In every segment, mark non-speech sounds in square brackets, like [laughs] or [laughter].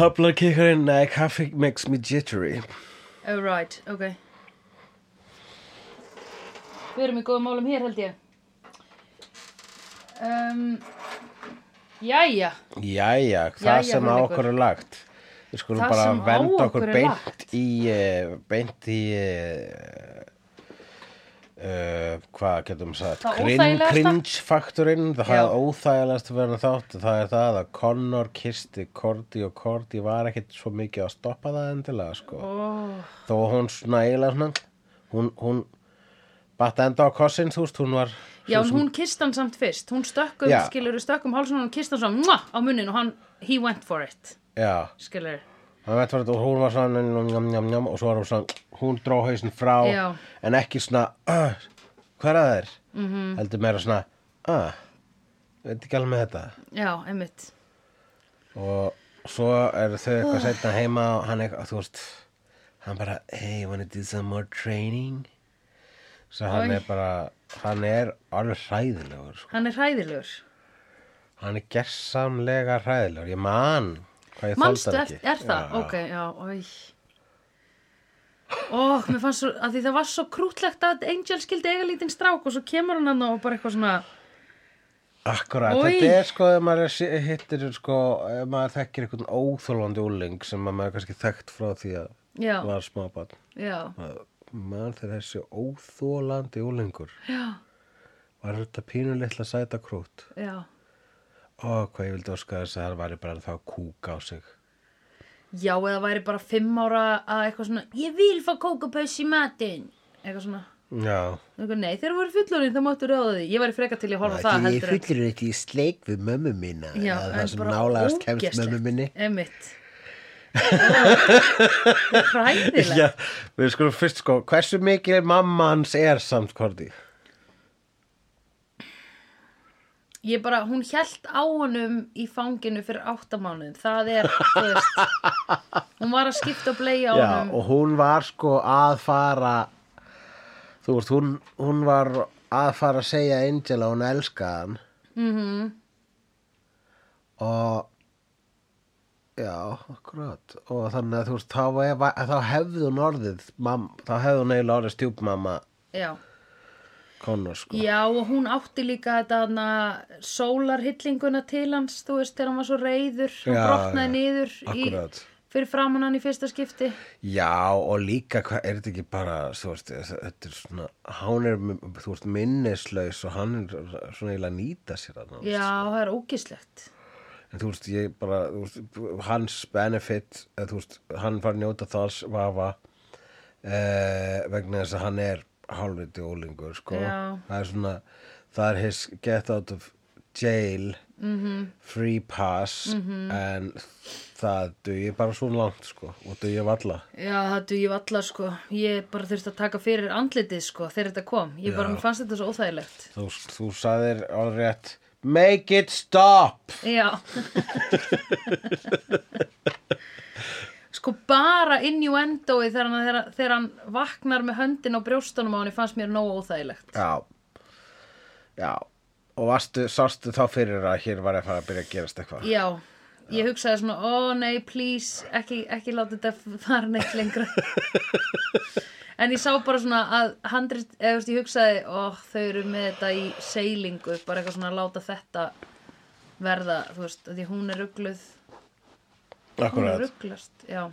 kaffi eða? Tabla kikkar inn, nei, kaffi makes me jittery Oh right, ok Við erum í góðum málum hér held ég um, Jæja Jæja, það Jæja, sem á Hugleikur. okkur er lagt Við skulum Það bara sem á venda okkur okkur er beint lagt. í eh, beint í uh, hvað getum við sagt? Það Crin- óþægilegasta? cringe-faktorinn það er óþægilegast að vera þátt það er það að Connor kisti Korti og Korti var ekkit svo mikið að stoppa það endilega sko. Oh, þó hún svona. Hún, hún batt enda á kossin þú veist, hún var Já, hún kist hann samt fyrst. Hún stökkum, skilur, stökkum hálsun og kist hann svo á munnin og hann, he went for it. Já, skilur hann veit var þetta og hún var svona njam, njam, njam, og svo var hún svona hún dró hausinn frá Já. en ekki svona uh, hvað er það þér? -hmm. heldur meira svona uh, veit ekki alveg með þetta Já, einmitt og svo er þau eitthvað setna heima og hann eitthvað, þú veist hann bara, hey, wanna do some more training svo hann Oj. er bara hann er alveg hræðilegur sko. Hann er hræðilegur hann er gersamlega hræðilegur ég man hvað ég Manstu, er, er það? Já. Ok, já, oi Ó, mér fannst svo, að því það var svo krútlegt að Angel skildi eiga lítinn strák og svo kemur hann hann og bara eitthvað svona Akkurat, þetta er sko ef maður hittir sko, ef maður þekkir einhvern óþólandi úling sem að maður er kannski þekkt frá því að Já, var smábann maður þegar þessi óþólandi úlingur já, var þetta pínu litla sæta krút já og hvað ég vildi óska þess að það væri bara þá kúka á sig. Já, eða væri bara fimm ára að eitthvað svona Ég vil fá kókapaus í matinn. Eitthvað svona. Já, Nei, þeir voru fullorinn, það máttu ráða því. Ég væri freka til að horfa það heldur en- fullur ekki í sleik við mömmu mína Já, það sem nálaðast kemst mömmu minni. [laughs] Hræðilegt. Já, við skulum fyrst sko hversu mikið mamma hans er samt Korti Ég bara, hún hjælt á honum í fanginu fyrir áttamánuðum. Það er, þú veist, hún var að skipta og bleia á Já, honum. og hún var sko að fara þú veist, hún, hún var að fara að segja Angel að hún elskaði hann Mhm. og já, akkurat og þannig að þú veist, þá, var- þá hefði hún orðið mam, þá hefði hún eiginlega orðið stjúpmamma Já. Connor sko Já, og hún átti líka þetta hana, sólarhillinguna til hans, þú veist, þegar hann var svo reyður, hann Já, brotnaði niður í, fyrir framan hann í fyrsta skipti. Já, og líka, hvað er þetta ekki bara, þú veist, þetta er svona, hann er, þú veist, minnislaus og hann er svona eiginlega nýta sér að Já, það er ógislegt. En þú veist, ég bara, þú veist, hans benefit, eða, þú veist, hann var njóta þess vafa eh, vegna þess að hann er hálfviti ólingur, sko. Já. Það er svona, það er his get out of jail, -hmm. free pass, -hmm. en það dugi bara svo langt, sko, og dugi valla. Já, það duði valla, sko. Ég bara þurfti að taka fyrir andlitið, sko, þegar þetta kom. Ég bara, Já. mér fannst þetta svo óþægilegt. Þú, þú saðir alveg rétt, make it stop! Já [laughs] [laughs] Sko bara innuendoið þegar hann, þegar, þegar hann vaknar með höndin á brjóstunum á hann fannst mér nógu óþægilegt. Já, já, og varstu, sástu þá fyrir að hér var að fara að byrja að gerast eitthvað? Já, ég hugsaði svona ó nei, please, ekki, ekki láta þetta fara neitt lengra. [laughs] En ég sá bara svona að handrit, eða þú veist, ég hugsaði ó, þau eru með þetta í seilingu bara eitthvað svona að láta þetta verða, þú veist, af því hún er ruggluð Hún Akkurat. rugglast, já.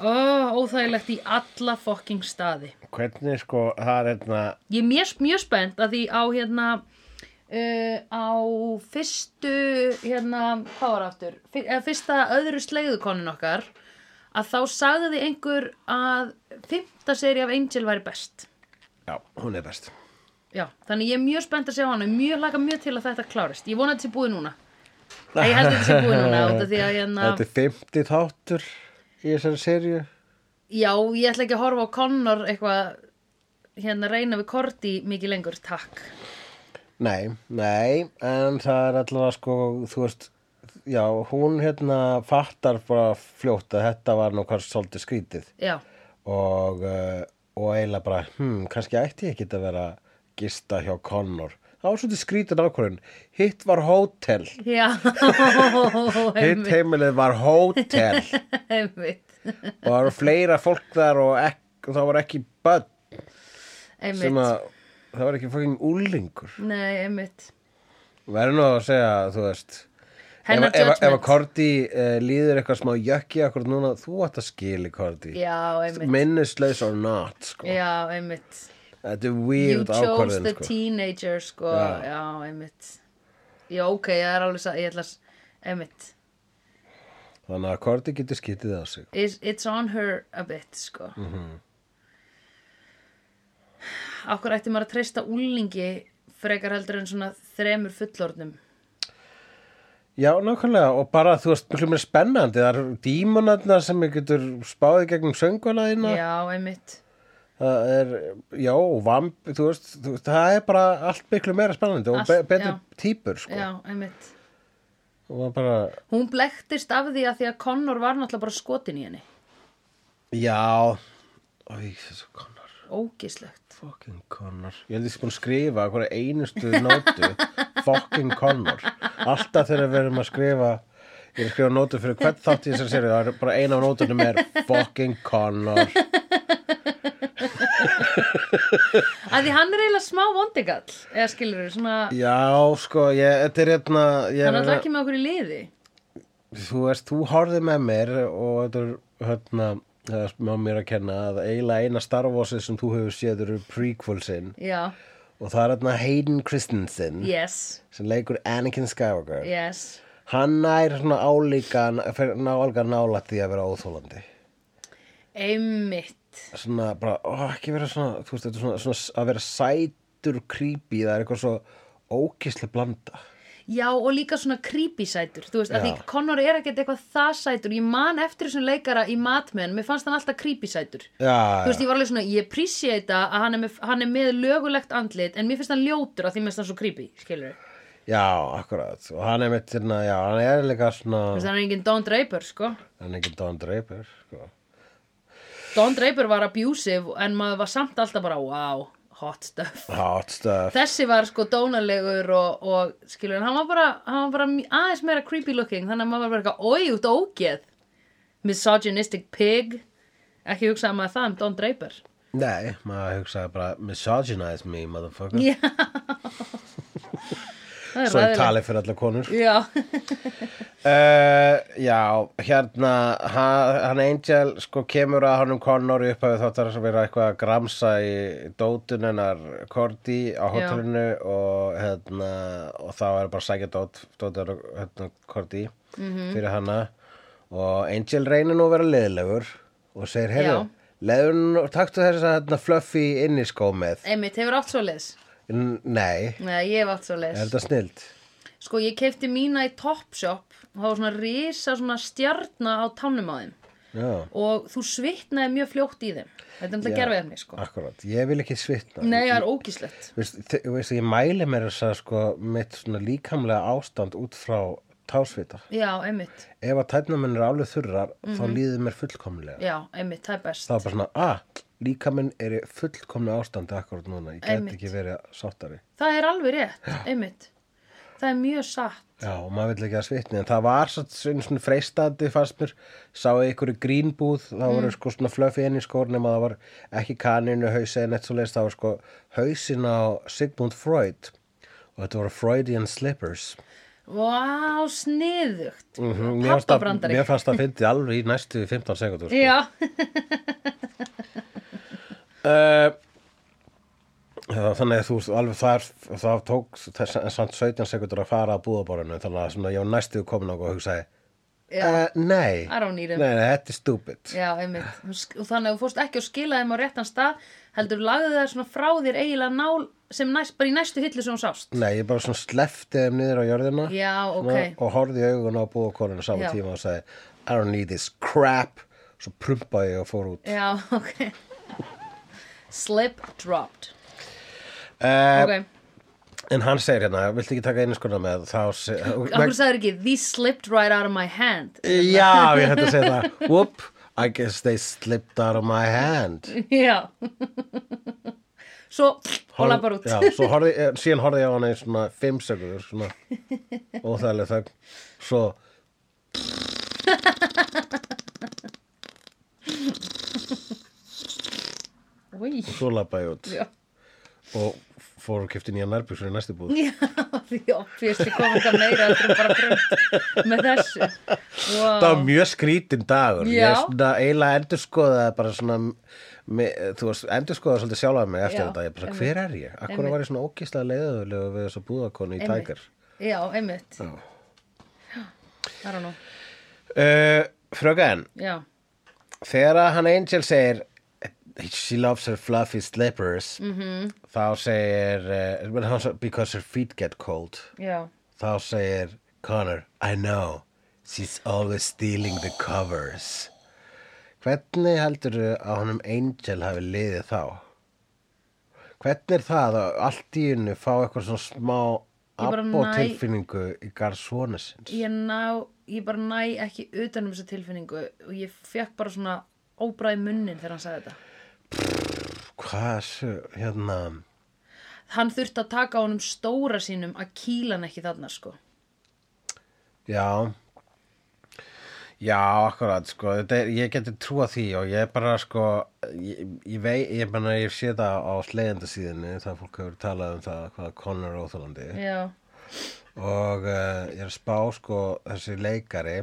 Ó, óþægilegt í alla fokking staði. Hvernig sko, það er hérna, Ég er mjög, mjög spennt að því á hérna, uh, á fyrstu, hérna, hvað var aftur? Fyr, eða fyrsta öðru sleiðukonin okkar, að þá sagði einhver að fymta seri af Angel væri best. já, hún er best. Já, þannig ég er mjög spennt að sjá hana, mjög laka mjög til að þetta klárist. Ég vona þetta sé búið núna. Nei, ég held að þetta sé búið núna, út af því að hérna... Þetta er 50 þáttur í þessari serju. Já, ég ætla ekki að horfa á Connor eitthvað hérna reyna við Korti mikið lengur, takk. Nei, nei, en það er allavega sko, þú veist, já, hún hérna fattar bara fljótt að þetta var nú kannski svolítið skrítið Já, og, uh, og eiginlega bara, hm, kannski ætti ég ekki að vera gista hjá Connor það var svolítið skrítin ákvörðun hitt var hótel hitt heimilið var hótel [laughs] og það var fleira fólk þar og, ek, og það var ekki börn sem einmitt. að það var ekki fucking úlingur Nei, einmitt. verður nú að segja, þú veist Hennar ef, ef, ef að. Korti uh, líður eitthvað smá jökki akkur núna, þú ætti að skili Korti minnislaus or not sko. Já, einmitt. Þetta er You weird chose ákvörðin the sko. teenager, sko. Já. Já, einmitt. Já, ok, ég er alveg að, ég ætla að, einmitt. þannig að Korti getur skitið á sig It's, it's on her a bit, sko. Mm. -hmm. Akkur ætti maður að treysta úlingi frekar heldur en svona þremur fullornum. Já, nákvæmlega, og bara, þú veist, mjög mér spennandi, það eru dímonarnar sem ég getur spáðið gegnum sönguna þína, Já, einmitt. Það er, já, vamp, þú veist, þú veist, það er bara allt miklu meira spennandi og Allt, be betur já. típur, sko, Já, einmitt. og bara, Hún blektist af því að því að Connor var náttúrulega bara skotin í henni. já, þessu Connor, Ógislegt. fucking Connor, ég held ég sem búin að skrifa hverja einustu nótu, [laughs] fucking Connor, alltaf þegar við erum að skrifa, ég er að skrifa nótu fyrir hvern þátt í þessari serið, það er bara eina af nótunum er fucking Connor. [laughs] Að því hann er eiginlega smá vondigall, eða skilur þau, svona, Já, sko, ég, þetta er hérna hann er er, alltaf ekki með okkur í liði. Þú veist, þú horfði með mér og þetta er hérna það er má mér að kenna að eiginlega eina Star Warsið sem þú hefur séð eru prequelsinn Já, og það er hérna Hayden Christensen yes, sem leikur Anakin Skywalker yes. Hann nær svona álíka fyrir ná alga nálætt því að vera óþólandi Einmitt. Svona bara, ó, ekki vera svona þú veist, þetta er svona, svona að vera sætur creepy, það er eitthvað svo ókislega blanda Já, og líka svona creepy sætur, þú veist, að Já. því Connor er ekkert eitthvað það sætur, ég man eftir þessum leikara í matmenn, mér fannst hann alltaf creepy sætur. Já, Þú veist, ég var alveg svona, ég appreciate að hann er, með, hann er með lögulegt andlit, en mér finnst hann ljótur að því mér finnst hann svo creepy, skilur við. já, akkurat og hann er mitt, hérna, já, hann er líka svona Þú veist, hann er engin Don Draper, sko. hann er ekki Don Draper sko. Don Draper var abusive, en maður var samt alltaf bara, wow, hot stuff. hot stuff Þessi var sko dónalegur og, og skilur, en hann var bara, hann var bara aðeins meira creepy looking, þannig að maður var bara eitthvað, oi, út ógeð. Misogynistic pig. Ekki hugsaði maður það um Don Draper. Nei, maður hugsaði bara misogynize me, motherfucker Já. Er Svo ég tali fyrir allar konur. Já, uh, [laughs] Já, hérna ha- hann Angel sko kemur að honum Connor upp að þáttar að vera eitthvað að gramsa í dótun hennar Korti á hótelinu og hérna og þá er bara að sækja dót dóttur hérna, Korti Mhm. fyrir hana. Og Angel reynir nú að vera leðilegur og segir, heyrðu, leður nú taktu þess að hérna, fluffy inn í skó með einmitt, hefur átt svo leis. Nei, Nei, ég hef átt svo er leis. þetta snild? Sko, ég keipti mína í Topshop og það var svona risa svona stjarna á tánum á þeim Já, og þú svitnaði mjög fljótt í þeim. Þetta er Já. alltaf gerfið efni, sko. akkurat, ég vil ekki svitna Nei, það er ógíslegt. Veist, þi- veist, ég mæli mér þess að sko mitt svona líkamlega ástand út frá tásvita. Já, einmitt. Ef að tætna minn er alveg þurrar, þá líður mér fullkomlega. Já, einmitt, það er best. Það er bara svona, að, líkaminn er í fullkomlega ástandi akkurat núna. Ég get Einmitt. ekki verið sáttari. Það er alveg rétt, einmitt. Það er mjög satt. Já, og maður vill ekki að svitni. En það var svo- svona, freistandi fannst mér. Sá í grínbúð, það Mm. voru sko svona fluffy inn í skór nema það var ekki kaninu, hausi en eitt svo leist. Það var sko hausin á Sigmund Freud. Og þetta voru Freudian slippers. Vá, sniðugt. Mhm, Mér fannst það- Pappabrandari. mér fannst það fyndið alveg í næstu 15 sekundur sko. Já, uh, Þannig að þú alveg það, það tók samt 17 sekundur að fara að búðaborinu þannig að svona, ég var næstu komin á og hugsaði uh, Nei, I don't need 'em. nei, þetta er stupid já, einmitt. Og þannig að þú fórst ekki að skila þeim á réttan stað, heldur lagði þær svona frá þér eiginlega nál sem næst, bara í næstu hillu sem hún sást. Nei, ég bara svona slefti þeim niður á jörðina Já, ok. svona, og horfði í augun á búðakorinu saman tíma og sagði I don't need this crap svo prumpaði ég og fór út Já, ok. Slip dropped. uh, Ok. En hann segir hérna, viltu ekki taka einu skona með þá Akkur sagður ekki, these slipped right out of my hand. Já, ég hætti að segja það Whoop, I guess they slipped out of my hand Já. svo og lappar út Já, svo horfði, eh, síðan horfði ég á hana í svona fimm sekundur, svona óþægileg þögn, svo Új, svo labbaði ég út já, og fór og kefti nýja nærbjöksur í næstu búð. já, því obviously kom þetta meira með þessu wow. Það var mjög skrítin dagur. Ég Já. svona eiginlega endurskoðaði bara svona, me, þú veist, endurskoðaði svolítið sjálfa mig eftir Já, þetta. Ég bara, hver er ég? Akkur var ég svona ógíslega leiðulega við þessa búðakonu í tækar? Já, einmitt, Já. I don't know Uh, fröken, Já, þegar hann Angel segir she loves her fluffy slippers. Mhm. -hmm. þá segir uh, because her feet get cold. Já þá segir Connor I know, she's always stealing the covers. Hvernig heldur að honum Angel hafi liðið þá? Hvernig er það að allt í hennu fá eitthvað svona smá abbó næ- í garð svona sinns Ég ná, ég bara næ ekki utan um þessa tilfinningu og ég fekk bara svona óbræði munnin þegar hann sagði þetta hvað er hérna? Hann þurfti að taka á honum stóra sínum að kýla hann ekki þarna sko. Já. Já, akkurat, sko, er, ég geti trúa því og ég bara, sko, ég, ég vei, ég bara, ég sé það á slegenda það fólk hefur talað um það hvað Connor er. Óþólandi Já, og uh, ég er að spá, sko, þessi leikari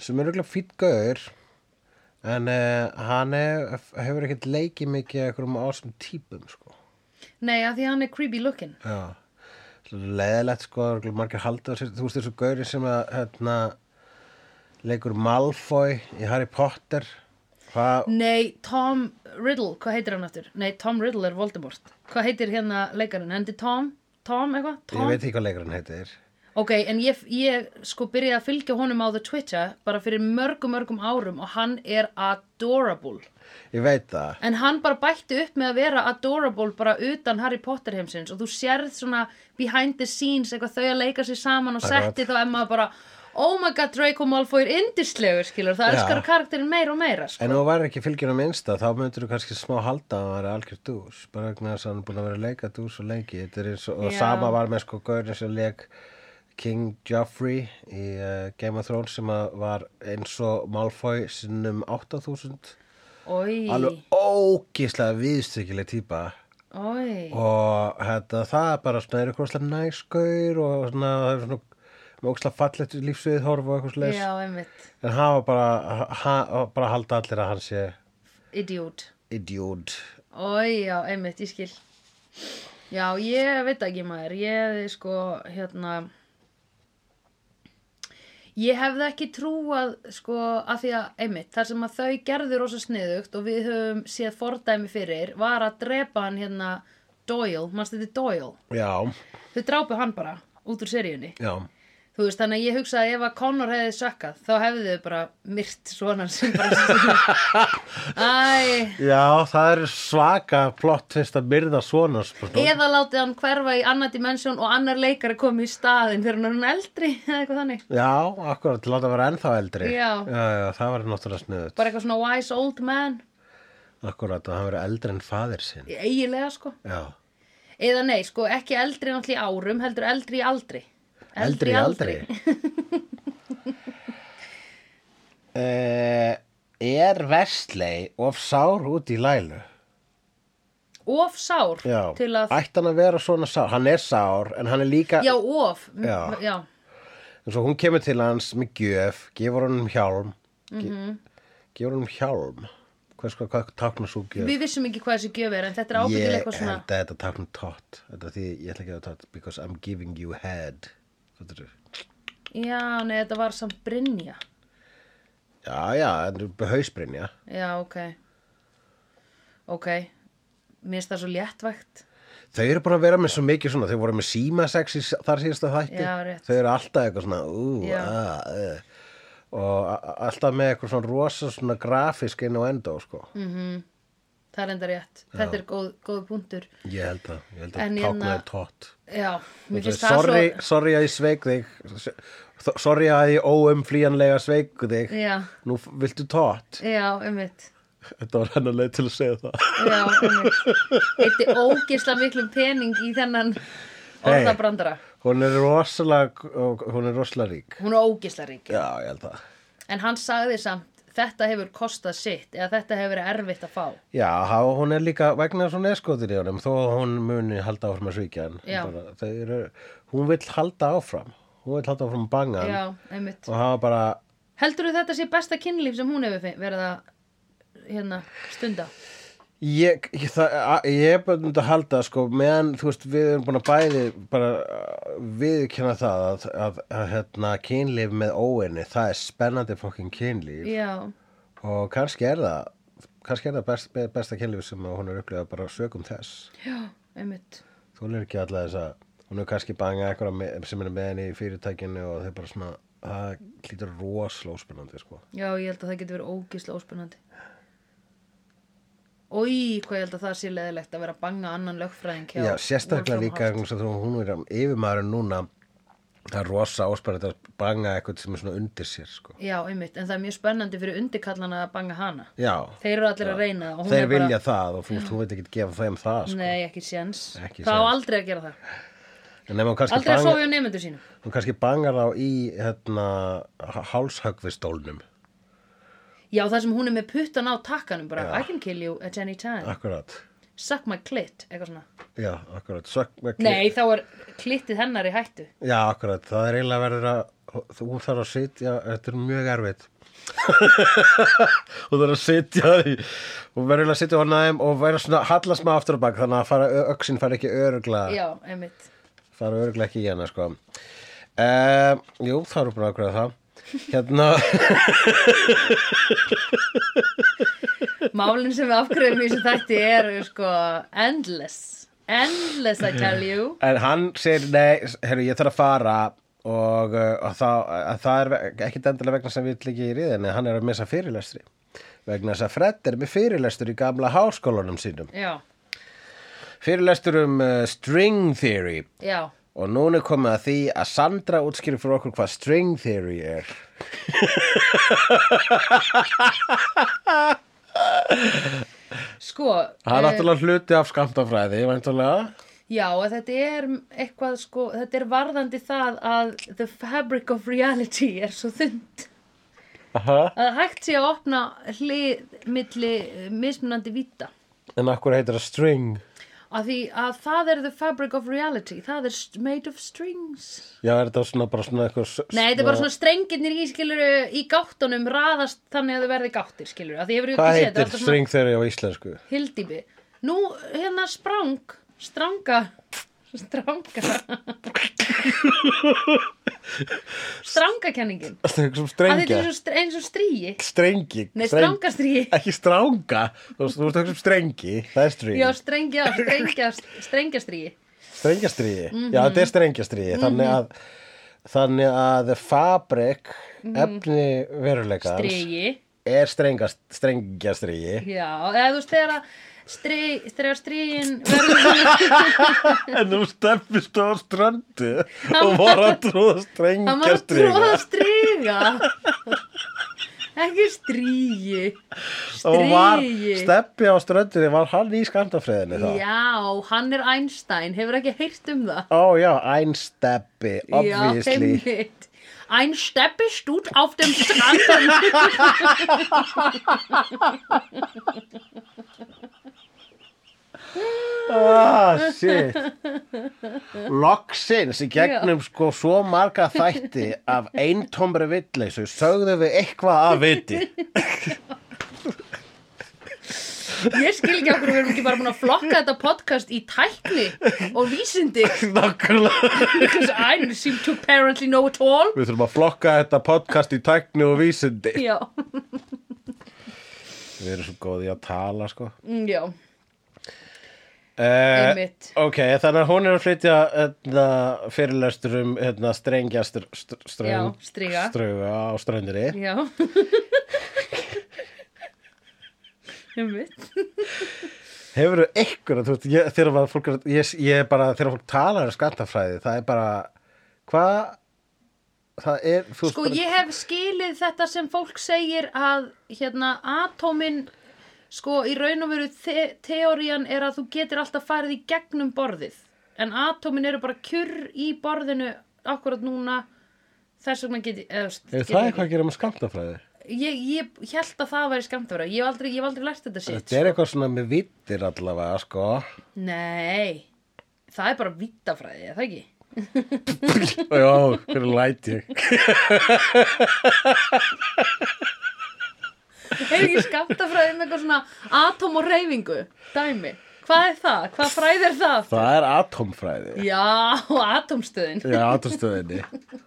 sem er auðvitað fýtt gaur en uh, hann er, hefur ekkert leikið mikið eitthvað um ásum típum, sko nei að því hann er creepy looking Já, leðilegt sko, margir sér, þú veist þessu gauri sem að hérna, leikur Malfoy í Harry Potter hvað, Nei, Tom Riddle, hvað heitir hann aftur? Nei, Tom Riddle er Voldemort Hvað heitir hérna leikarinn? Hendi Tom? Tom eitthvað? ég veit ekki hvað leikurinn heitir Ok, en ég, ég sko byrjaði að fylgja honum á The Twitter bara fyrir mörgum, mörgum árum og hann er adorable. ég veit það En hann bara bætti upp með að vera adorable bara utan Harry Potter heimsins og þú sérð svona behind the scenes eitthvað þau að leika sér saman og setti þá emma bara oh my god, Draco Malfoy er indislegur skilur, það Já. elskar karakterinn meira og meira sko. en ef þú væri ekki fylgjur á minnsta þá myndir þú kannski smá halda að hann væri algjör dús bara vegna þess að hann er búin að vera leika dús og lengi og, og sama var með sko gaurin sem leik King Joffrey í uh, Game of Thrones sem var eins og Malfoy sinnum 8000 Oi, alveg ógíslega viðstykkileg típa. Oi og þetta, það er bara svona er eitthvað svona næskaur og svona, það er svona með ógslag fallegt lífsviðhorf og eitthvað slags en hann var bara, ha, bara halda allir að hann sé idiot. Idiot. Ói, já, einmitt, ég skil. Já, ég veit ekki maður. Ég, sko, hérna Ég hefði ekki trúað, sko, að því að, einmitt, þar sem að þau gerðu rosa sniðugt og við höfum séð fordæmi fyrir, var að drepa hann hérna Doyle, mannst þetta er Doyle. já, Þau drápu hann bara út úr seríunni. já, Þú veist, þannig að ég hugsa að ef að Connor hefði sökkað, þá hefðu þau bara myrt svona sem bara... [laughs] Æ, já það er svaka plott fyrst að myrða svona sko. eða látið hann hverfa í annar dimensjón og annar leikari komið í staðinn þegar hann er hann eldri eða eitthvað þannig. Já, akkurat, til að vera ennþá eldri. Já. já, já það var náttúrulega sniðut bara eitthvað svona wise old man. Akkurat, að hann verið eldri en faðir sinn. Eiginlega sko. Já, eða nei, sko ekki eldri náttúrulega í árum heldur eldri í aldri eldri aldri. uh, [laughs] er Vestley of sár út í lælu? Of sár Já, til að ætti hann að vera svona sár Hann er sár, en hann er líka já, of. Já. já. En svo hún kemur til hans með gjöf Gefur honum hjálm. Mm Mhm. Gefur honum hjálm. Hvað, hvað, hvað táknar svo gjöf? við vissum ekki hvað þessi gjöf er en þetta er ábyggilega Ég eitthvað svona held að þetta táknar tott Þetta er því ég ætla ekki að tott Because I'm giving you head Þetta er já, nei, þetta var samt Brynja. Já, já, þetta er hausbrinja já, ok. Ok. Mér finnst það svo léttvægt. Þau eru búin að vera með svo mikið svona Þau voru með símasex þar síðasta þætti. Já, rétt. Þau eru alltaf eitthvað svona ú, að, uh, Og a- a- alltaf með eitthvað svona rosa svona grafísk inn á endó sko. Mm. Það er enda rétt. Þetta er góð, góð punktur. Ég held að, ég held En að hérna- táknaði tótt. Já, mér finnst það sorry, svo sorry að ég sveik þig. Sorry að ég óumflýjanlega sveik þig. Já, Nú viltu tótt? Já, einmitt. Þetta var hennar leið til að segja það. Já, einmitt. Eitti ógisla miklum pening í þennan orðabrandara Hún er rosalega hún er rosalega rík. Hún er ógisla rík. Já, ég held það. En hann sagði samt Þetta hefur kostað sitt Eða þetta hefur verið erfitt að fá? Já, hún er líka vegna þess að hún er skotir í honum þó hún muni halda áfram að svíkja hann. Hún vill halda áfram. Hún vill halda áfram að banga hann. Og hafa bara Heldur þetta sé besta kynlíf sem hún hefur verið að hérna, stunda? Ég, ég, það, ég er bara myndi að halda sko, meðan þú veist við erum búin að bæði bara viðkynna það að, að, að hérna, kynlíf með óinni það er spennandi fokkin kynlíf. Já, og kannski er það kannski er það best, be- besta kynlíf sem hún er upplifað bara sögum þess. Já, einmitt. Þú er ekki alltaf þess að hún er kannski bangað eitthvað sem er með henni í fyrirtækinu og þau bara svona það klítur rosalega óspennandi sko. Já, ég held að það getur verið ógislega Ói, hvað ég held að það sé leðilegt að vera að banga annan lögfræðing hjá Já, sérstaklega líka þess að þú- hún er yfirmaðurinn núna það er rosa óspennandi að banga eitthvað sem er svona undir sér sko. Já, einmitt, en það er mjög spennandi fyrir undirkallana að banga hana. Já, Þeir eru allir að reyna og hún þeir er bara, vilja það og þú hún veit ekki gefa þeim það sko. Nei, ekki séns. Ekki Það á séns. aldrei að gera það. Aldrei að hjá nefndur sínum. Hún kannski bangar þá í hérna, hálshögvistólnum Já, það sem hún er með puttan á takkanum bara, Já. I can kill you at any time. Akkurat, Suck my clit, eitthvað svona. Já, akkurat Sök, með Nei, þá er klittið hennar í hættu. Já, akkurat, það er eiginlega verður að þú þarf að sitja, þetta er mjög erfitt. [laughs] Þú þarf að sitja og verður að sitja á næm og verður svona hallast maður aftur á bak þannig að fara, öxin fara ekki örugla Já, einmitt. Fara örugla ekki í hana sko. Uh, Jú, það eru bara ákveða það Hérna. Málin sem við afgreðum í þessu þætti eru sko endless. Endless, I tell you. En hann segir, nei, herru, ég þarf að fara og, uh, og það, að það er ekkit endilega vegna sem við ekki í riðinni, hann er að missa fyrirlestri. Vegna þess að Fred er með fyrirlestur í gamla háskólanum sínum. Já, fyrirlestur um uh, string theory. Já og núna komið að því að Sandra útskýrir fyrir okkur hvað string theory er. Sko, það er eh, náttúrulega hluti af skamtafræði væntanlega. Já, þetta er eitthvað sko, þetta er varðandi það að the fabric of reality er svo þund Aha. að hægt sé að opna hlið milli eh, mismunandi vita en akkur heitir það string að því að það er the fabric of reality það er made of strings. Já, er þetta svona bara svona eitthvað s- Nei, þetta er bara svona strengirnir í skiluru í gáttunum raðast þannig að þau verði gáttir skiluru að því hefur hvað ekki séð, er heitir svona string theory á íslensku? Hildýpi Nú, hérna sprang stranga stranga strangakenningin. Það er strengja er eins og, str- eins og stríi. Strengi. Nei, strangastríi Ekki stranga. Þú veist, veist eitthvað strengi. Það er string Já, strengja, strengja, strengjastríi Strengjastriði Mhm. Já, þetta er strengjastriði Þannig að Þannig að fabrik efni veruleikans Stríi. er strengast, strengjastriði Já, eða þú veist þegar að þegar svona [laughs] En þú stefnist á Hann og var að tróða Það var að tróða stríga Ekki var Stríi steppi á ströndinni var hann í skamtafriðinni þá? Já, hann er Einstein, hefur ekki heyrt um það? Ó já, einsteppi, obviously. Ja, einmitt. Ein Steppe stut auf dem Strand. [laughs] [laughs] Ah, shit. Loksins í gegnum sko svo marga þætti af eintómri villeysu sögðu við eitthvað að viti. Ég skil ekki okkur, við erum ekki bara búin að flokka þetta podcast í tækni og vísindi. Nákvæmlega. Because I seem to apparently know it all. Við þurfum að flokka þetta podcast í tækni og vísindi. Já, Við erum svo góði að tala sko. Mm, já, uh. Ok, þannig að hún er að flytja hérna, fyrirlestur um hérna, strengja str str Já, ströng, striga. ströga á ströndinni já. Hefur þú einhverja, þegar var fólk, ég, ég bara, þegar fólk talar um skattafræði, það er bara, hvað, það er, Sko bara, ég hef skilið þetta sem fólk segir að hérna atómin Sko, í raun og veru te teórían er að þú getur alltaf farið í gegnum borðið. En atómin eru bara kjurr í borðinu akkurat núna. Þess vegna get ég... eða, Er það eitthvað að gera með skamtafræði? Ég, ég held að það væri skamtafra. Ég hef aldrei, ég hef aldrei lært þetta sitt. Þetta er eitthvað svona með vittir allavega, sko. Nei, það er bara vittafræði, er það ekki? [laughs] Já, hvernig læt ég? [laughs] Er ekki skamtafræði með eitthvað svona atóm og reyfingu? Dæmi. Hvað er það? Hvað fræði er það? Það er atomfræði. Já, atómstöðin. Já, atomstöðinni.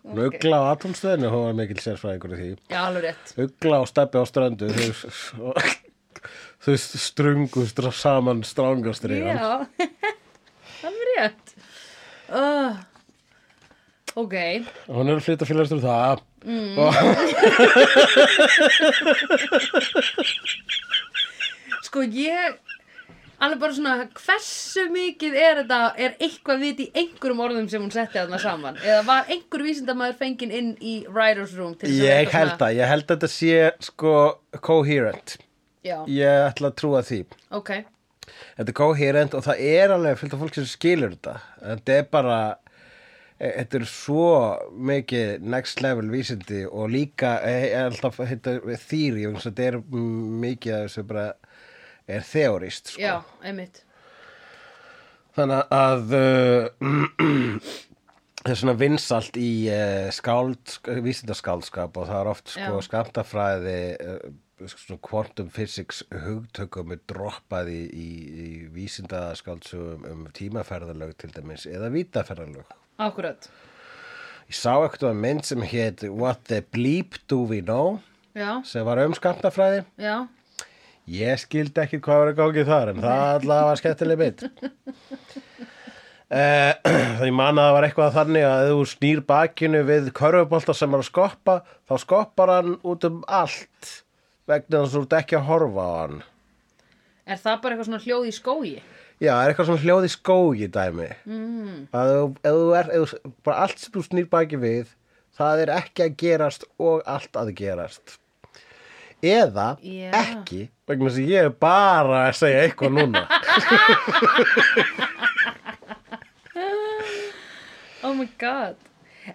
Hún [laughs] Ugla á atomstöðinni, hún var mikil sérfræðingur í því. Já, alveg rétt. Ugla og steppi á ströndu, þau, [laughs] þau strungu stra, saman strángastriðan. Já, [laughs] alveg rétt. Uh, ok, Hún er að flytta félagstur það. Mm. Og, [laughs] sko ég, alveg bara svona, hversu mikið er þetta, er eitthvað vit í einhverjum orðum sem hún setti þarna saman? Eða var einhver vísindamaður fenginn inn í writer's room til þess að ég held svona- að, ég held að þetta sé sko coherent. Já, Ég ætla að trúa því. ok, Þetta er coherent og það er alveg fullt af fólk sem skilur þetta. Þetta er bara, þetta er svo mikið next level vísindi og líka e, er alltaf þýri og þetta er mikið að þessu bara er þeorist. Sko. já, einmitt. Þannig að uh, [clears throat] það er svona vinsalt í uh, skáld, vísindaskáldskap og það er oft sko Já. skamtafræði uh, svona quantum physics hugtökum er droppað í, í, í vísindaskáldsögum um tímaferðalög til dæmis eða vítaferðalög. Akkurat, Ég sá eitthvað mynd sem hétt What the Bleep Do We Know já, sem var um skamtafræði. já, Ég skildi ekki hvað var að gangi þar en það [laughs] allavega var skemmtileg mynd. Eh, Það [clears throat] ég man að það var eitthvað þannig að ef þú snýr bakinu við körfubolta sem er að skoppa þá skoppar hann út um allt vegna þess að þú ert ekki að horfa á hann. er það bara eitthvað svona hljóð í skógi? Já, er eitthvað svona hljóð í skógi dæmi. Mm. Að ef þú er, ef bara allt sem þú snýr baki við, það er ekki að gerast og allt að gerast. Eða Já. ekki, vegna að ég er bara að segja eitthvað núna. [laughs] Oh my god.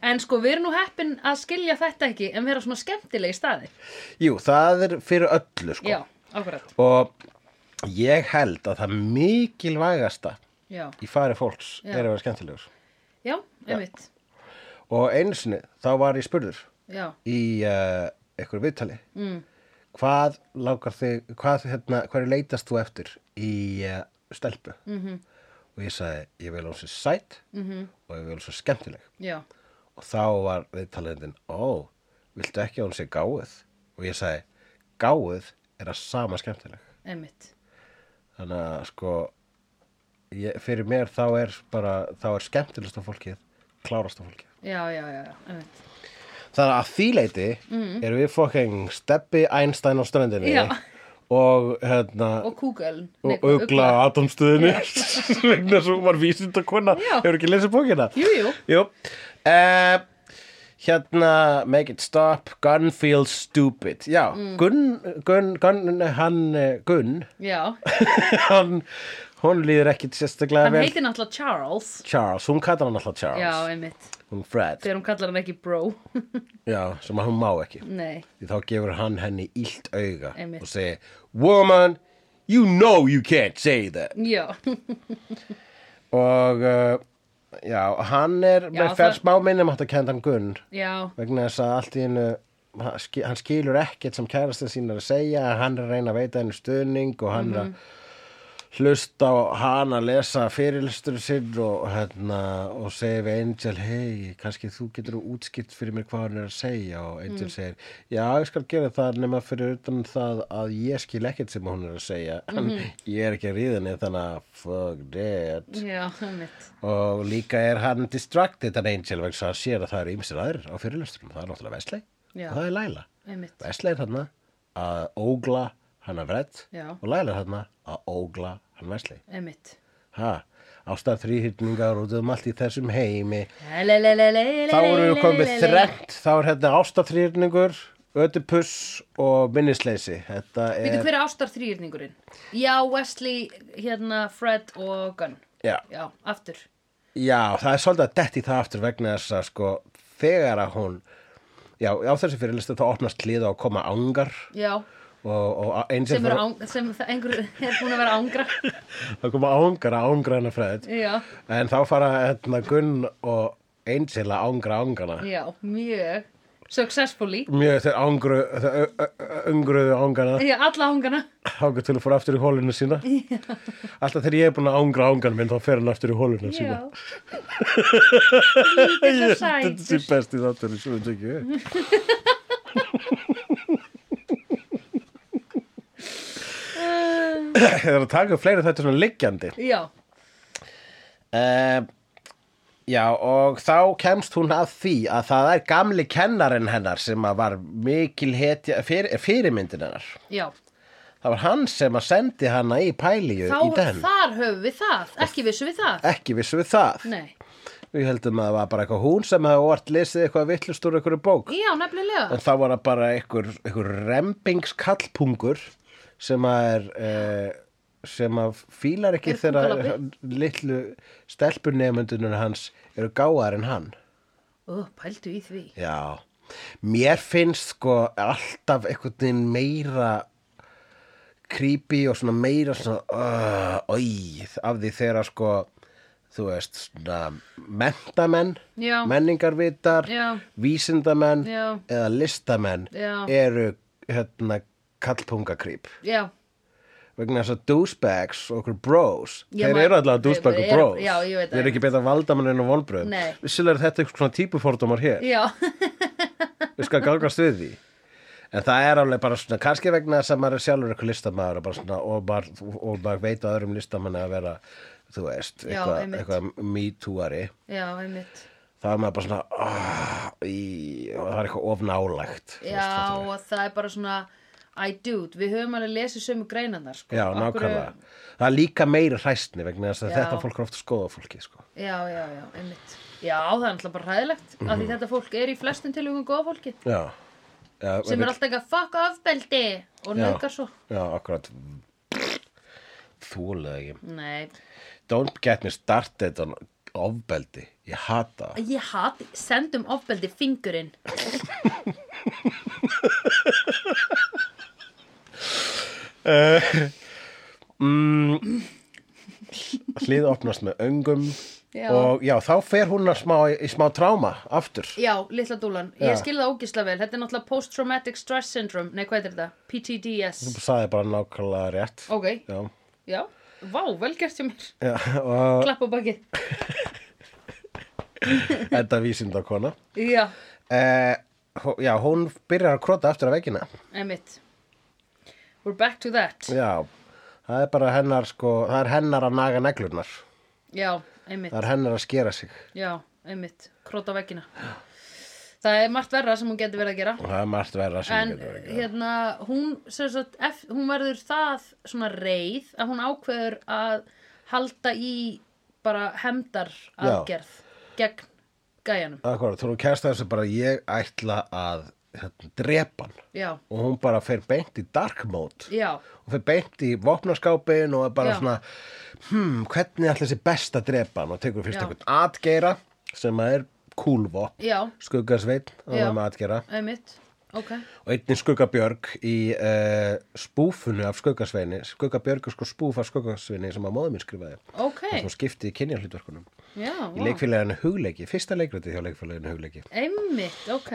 En sko, við erum nú heppin að skilja þetta ekki en vera svona skemmtileg í staði. Jú, það er fyrir öllu, sko. Já, akkurat. Og ég held að það mikilvægasta Já, í fari fólks Já. er að vera skemmtilegur. já, einmitt. Og einu sinni, þá var ég spurður Já, í uh, einhverju viðtali. mm. Hvað langar þig, hvað, hérna, hvað er leitast þú eftir í uh, stelpu? Mhm. -hmm. Og ég sagði, ég vil hún sér sætt Mhm. og ég vil hún sér skemmtileg. já, Og þá var viðtalendin, ó, viltu ekki hún sé gáð? Og ég sagði, gáð er að sama skemmtileg. einmitt. Þannig að sko, ég, fyrir mér þá er bara, þá er skemmtilegsta fólkið, klárasta fólkið. Já, já, já, einmitt. Þannig að því leiti mm. erum við fokking Steppi Einstein á ströndinni Já. og hérna Og kúgöln. og ugla á atomstöðinni [laughs] vegna svo var vísind að kona hefur ekki lesið bókina Jú, jú. Jú. Uh, hérna Make it stop, Gunn feels stupid Já, Mm. Gunn, Gunn, Gunn hann, eh, Gunn Já, [laughs] hann, hún líður ekkit sérstaklega hann vel heitir náttúrulega Charles. Charles, hún kallar hann alltaf Charles Já, einmitt. hún Fred, Þegar hún kallar hann ekki bro. [laughs] já, sem hún má ekki Nei, því þá gefur hann henni illt auga Einmitt. og segir, woman you know you can't say that já, og uh, já, hann er Já, með fer smá minnum átt að kenda hann Gunn já, vegna þess að allt í hennu hann ski- hann skilur ekkert sem kærastin sín er að segja hann er að reyna að veita henni stuðning og hann er Mhm. að hlusta á hann að lesa fyrirlistur sinn og, hérna, og segir við Angel hei, kannski þú getur útskipt fyrir mér hvað hann er að segja og Angel Mm. segir, já, ég skal gera það nema fyrir utan það að ég skil ekkert sem hún er að segja en Mhm. ég er ekki að ríða henni þannig að fuck that já, og líka er hann distracted hann Angel vegna að hann sér að það eru ýmsir aðrir á fyrirlisturum, það er náttúrulega Wesley Já. og það er Laila. Wesley er þarna að ógla hann að Já. og Laila er þarna að ógla hann ha, ástæð þrýhyrningar út um allt í þessum heimi. Þá erum við komið þrennt þá er hérna ástæð þrýhyrningur Ödipus og minnisleysi. Þetta Veitu er hver er ástar þrýrningurinn? Já, Wesley, hérna, Fred og Gunn. Já, Já, aftur. Já, það er svolítið að detti það aftur vegna þess að sko þegar að hún Já, á þessi fyrirlistu þá opnast hlið og koma ángar Já, og, og sem, er fara- án, sem einhver er búin að vera ángra [laughs] það koma ángar að ángra hennar Já, en þá fara hérna Gunn og Angel að ángra ángana já, mjög Successfully. Mjög þeir ángru öngruðu ángana Já, alla ángrana ángru til að fóra aftur í hólinu sína. Alltaf þegar ég er búin að ángra ángan minn þá fer hann aftur í hólinu sína. Já Lítið svo [laughs] þetta sé sætur. besti þáttur sem við tekjum [laughs] það [coughs] er að taka fleiri þetta svona liggjandi. Já, uh, já og þá kemst hún að því að það er gamli kennarinn hennar sem að var mikil hetja fyrir, fyrirmyndin hennar. Já. Það var hann sem að sendi hana í pælíu Þá, í den. þar höfum við það, ekki vissum við það. ekki vissu við það. Nei, við heldum að það var bara eitthvað hún sem hefði orð lesið eitthvað vittlust úr einhverju bók. Já, nefnilega. En þá var það bara einhver, einhver rempingskallpungur sem að er eh, sem að fílar ekki þegar litlu stelpunemundunum hans eru gáðar en hann Ó, pældu í því já, mér finnst sko alltaf einhvern veginn meira creepy og svona meira svona uh, oi, af því þegar sko þú veist svona mentamenn Já. menningarvitar Já. vísindamenn Já. eða listamenn eru hérna kallpungakrýp Já, vegna þess að douchebags og okkur bros Já, þeir eru allavega douchebag og bros. já, þeir eru það. ekki betra valdamann en á vonbröðum Nei. vissilega er þetta eitthvað svona típufordómar hér. Já, við skal gálgast við því. En það er alveg bara svona kannski vegna þess að maður er sjálfur eitthvað listamaður og, bara svona, og, og maður veit að öðrum listamanni að vera þú veist, eitthvað, eitthvað me-tooari. Já, einmitt. Þá er maður bara svona oh, í, það er eitthvað of nálægt þú Já, veist, og það er bara svona I dude, við höfum alveg lesið sömu greinarnar sko. já, Af nákvæmlega. Það er líka meiri hræstni vegna þess að Já. þetta fólk er ofta skoða fólki sko. Já, já, já, einmitt. Já, það er alltaf bara hræðilegt af Mhm. því þetta fólk er í flestum tilugum góða fólki. Já, já, sem er alltaf eitthvað fuck ofbeldi og nöðgar svo. Já, akkurat. Þúlega ekki. Nei, don't get me started on ofbeldi. Ég hata ég hati, sendum ofbeldi fingurinn [laughs] [laughs] mm, hlið opnast með öngum Já. og já, þá fer hún að smá, í smá tráma aftur. Já, litla dúlan, Já. ég skil það ógislega vel. Þetta er náttúrulega post-traumatic stress syndrome. Nei, hvað er þetta? PTDS þú sagði bara nákvæmlega rétt. Ok, já, já, vá, vel gert hjá mér. Já og Klapp á bakið. [laughs] Þetta vísindakona. Já, eh, hó- já, hún byrjar að krota aftur af veggina. Einmitt We're back to that. Já, það er bara hennar sko, það er hennar að naga neglurnar. Já, einmitt. Það er hennar að skera sig. Já, einmitt, króta á veggina. Það er margt verra sem hún getur verið að gera. Það er margt verða sem En getur verið að gera. hérna, hún, sagt, hún verður það svona reið að hún ákveður að halda í bara hemdar aðgerð gegn gæjanum. Akkurat, þú kærst þessu bara ég ætla að hérna, drepa hann Já, og hún bara fer beint í dark mode. Já, hún fer beint í vopnaskápin og er bara Já. svona hmm, hvernig ætla þessi best að drepa hann? Og tekur fyrst einhvern atgeira sem að er kúlvopn. Já, skuggasveinn og það með atgeira. Einmitt, ok. og einnig skuggabjörg í uh, spúfunu af skuggasveini. Skuggabjörg er sko spúf af skuggasveini sem að móður mín skrifaði. Ok, og skipti í kynjahlutverkunum. Já, í leikfélaginu hugleiki, fyrsta leikræti hjá leikfélaginu hugleiki. Einmitt, ok.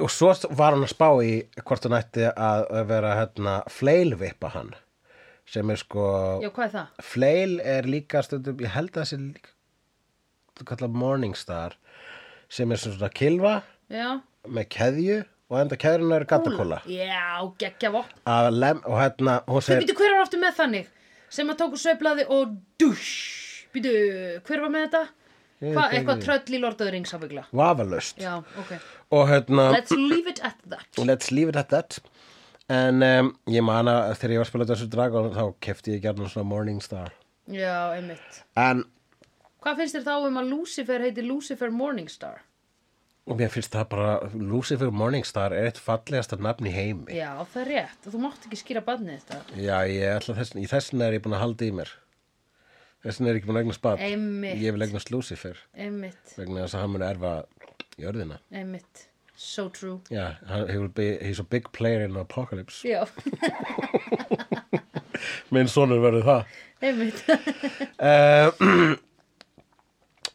Og svo var hann að spá í hvort hann ætti að vera hérna fleilvippa hann sem er sko Já, hvað er það? fleil er líka stundum, ég held að það sé líka þú kallar Morningstar sem er svona kilva Já, með keðju og enda keðjuna er gatakóla já, geggja vopn. að lem, og hérna hún Þú segir býtu, hver var aftur með þannig? Sem að tóku sveiflaði og dusch. Býtu, hver var með þetta? Hvað, eitthvað tröll í lordaður ringsafugla? vafalaust Já, ok. og hérna Let's leave it at that. let's leave it at that en um, ég man að þegar ég var að spila þessu dragon þá kefti ég gerðan svona Morningstar Já, einmitt. en Hvað finnst þér þá um að Lucifer heiti Lucifer Morningstar? og mér finnst það bara Lucifer Morningstar er eitt fallegasta nafn í heimi Já, það er rétt og þú mátt ekki skýra barnið þetta Já, ég ætla þess, í þessna er ég búin að halda í mér þessna er ég ekki búin að eignast barn. Einmitt. Ég vil eignast Lucifer. Einmitt, vegna þess að hann mun erfa jörðina. Einmitt. So true. Will be, he's a big player in apocalypse. Já, [laughs] Minn sonur verður það. Uh, [laughs] [clears throat]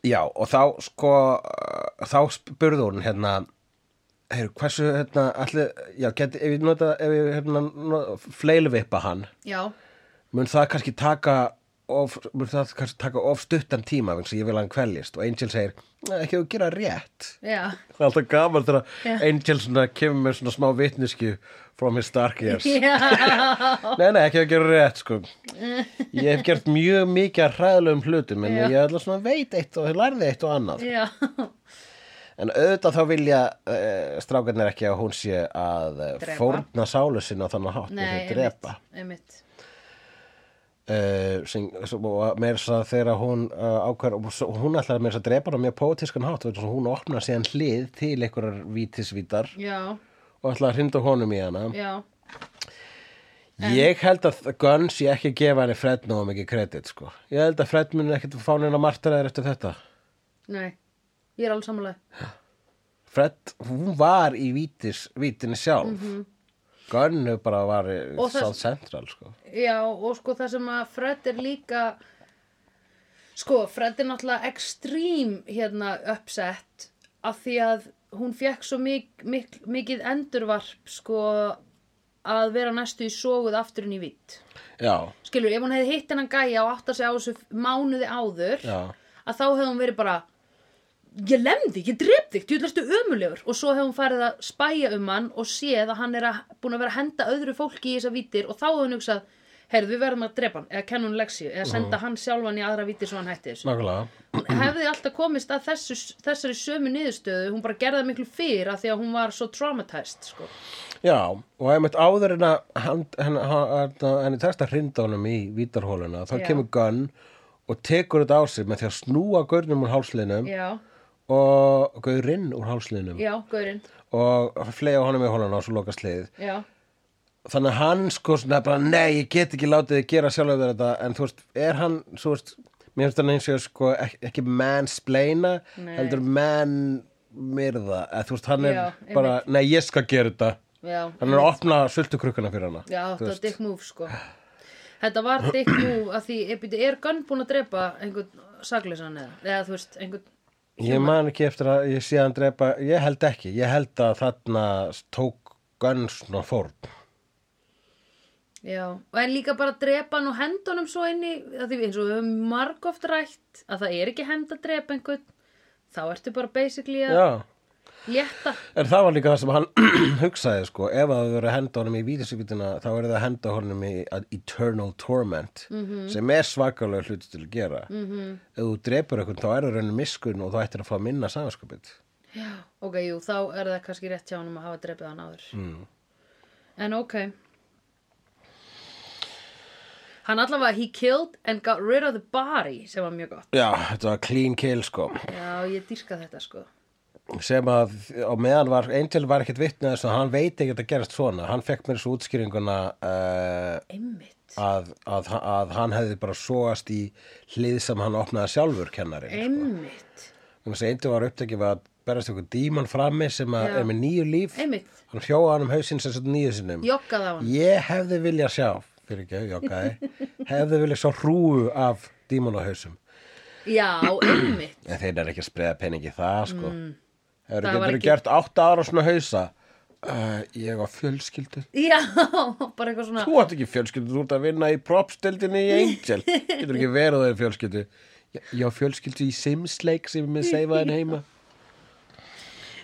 Já, og þá sko uh, þá spurði hún hérna Heyru, hversu, hérna, allir, já, geti, ef ég nota, ef ég, hérna, no, fleilvippa hann, Já, mun það kannski taka of, það kannski taka of stuttan tíma, vegna sem ég vil að hann kveljist. Og Angel segir, "Nei, ekki að gera rétt. Já, það er alltaf gaman þegar Já. Angel svona kemur með svona smá vitnisku from his dark years. [laughs] Já. Nei, nei, ekki að gera rétt, sko. Ég hef gert mjög mikið að hræðlegum hlutum en ég ætla svona að veit eitt og lærði eitt og annað. En auðvitað þá vilja uh, strákarnir ekki að hún sé að Drepa. fórna sálu sinna á þannig hátt með því að einmitt drepa. Einmitt uh, sem, og meira þess að þegar hún uh, ákvar, og hún ætlar meira þess að drepa hann á mjög pótiskan hátt að hún opnar síðan hlið til einhverjar vítisvítar Já, og ætlar að hrinda honum í hana. Já, ég held að Gunn sé ekki að gefa henni Fred nógu mikið kredit sko. ég held að Fred mun ekkit fá neina martiraðir eftir þetta. Nei Ég er alveg samanlega Fred, hún var í vítis, vítinni sjálf. Gunn hefur bara var South Central sko. Já, og sko það sem að Fred er líka sko, Fred er náttúrulega ekstrím hérna uppsett af því að hún fekk svo mik mik mikið endurvarp sko að vera næstu í soguð aftur inn í vitt já, skilur, ef hún hefði hitt hennan gæja og átt að segja á þessu mánuði áður já. að þá hefði hún verið bara ég lemði, ég dref þig, þú ætlastu ömulegur og svo hefði hún farið að spæja um hann og séð að hann er að, búin að vera að henda öðru fólki í þessa vítir og þá hefði hún hugsað heyrðu, við verðum að drepa hann, eða kenna hún leksíu eða senda hann sjálfan í aðra vítir svo hann hætti þessu. Nákvæmlega. [clears throat] Hefði alltaf komist að þessu, þessari sömu niðurstöðu hún bara gerði það miklu fyrr af því að hún var svo traumatized sko. Já, og einmitt áður en að henni tekst að hrinda honum í vítarhóluna, þá Já. kemur Gunn og tekur þetta á sig með því að snúa gaurnum úr hálsliðnum já, og gaurinn úr hálsliðnum. Já, gaurinn. Og flega honum í hóluna og svo loka sliðið. já, Þannig að hann sko svona bara, nei, ég get ekki látið þið gera sjálfur þetta, en þú veist, er hann, þú veist, mér finnst hann eins og sko ekki, ekki mansplaina, heldur man-myrða, eða þú veist, hann er Já, bara, nei, ég skal gera þetta. já Hann er að opna sultukrukkuna fyrir hana. Já, þetta var veist. dick move sko. Þetta var dick move að því er, byrju, er Gunn búin að drepa einhvern sakleysan eða, eða þú veist, einhvern Ég man ekki eftir að ég sé hann drepa, ég held ekki, ég held að þarna tók Guns og fórn. Já, og en líka bara drepa hann og henda honum svo inn í að því eins og við höfum margóft rætt að það er ekki hend að drepa einhvern þá ertu bara basically að Já, létta en það var líka það sem hann [clears throat] hugsaði sko, ef það verið að henda honum í vítisvítina þá verið það að henda honum í að eternal torment Mhm. sem er svakalega hluti til að gera. -hmm. Ef þú drepur eitthvað þá er það raunin miskun og þú ættir að fá minna samanskapið. Já, ok, jú, þá er það kannski rétt hjá honum að hafa drepið hann áður mm. En ok Hann allavega, he killed and got rid of the body sem var mjög gott Já, þetta var clean kill sko. Já, ég dýrka þetta sko sem að á meðan var Angel var ekkert vitnið þess að hann veit ekki að gerast svona. Hann fekk mér svo útskýringuna uh, að, að, að hann hefði bara sóast í hlið sem hann opnaði sjálfur sko. Einmitt. Þannig að Angel var upptekið við að berast ykkur díman frammi sem að er með nýju líf. Einmitt, hann hjóða hann um hausinn sem sagt nýju á hann ég hefði viljað sjá fyrir ekki, [laughs] hefði viljað sjá hrúu af dímanahausum Já, einmitt. En þeir eru ekki að spreða peningi það sko. Mm. Hefur Það ekki- gert átta ára svona hausa? Uh, ég var fjölskyldu. Já, [laughs] bara eitthvað svona Þú átt ekki fjölskyldu, þú ert að vinna í propstildinni í Angel. Getur ekki verið þeir fjölskyldu? Ég, ég á fjölskyldu í Sims-leik sem er með seifaðin heima.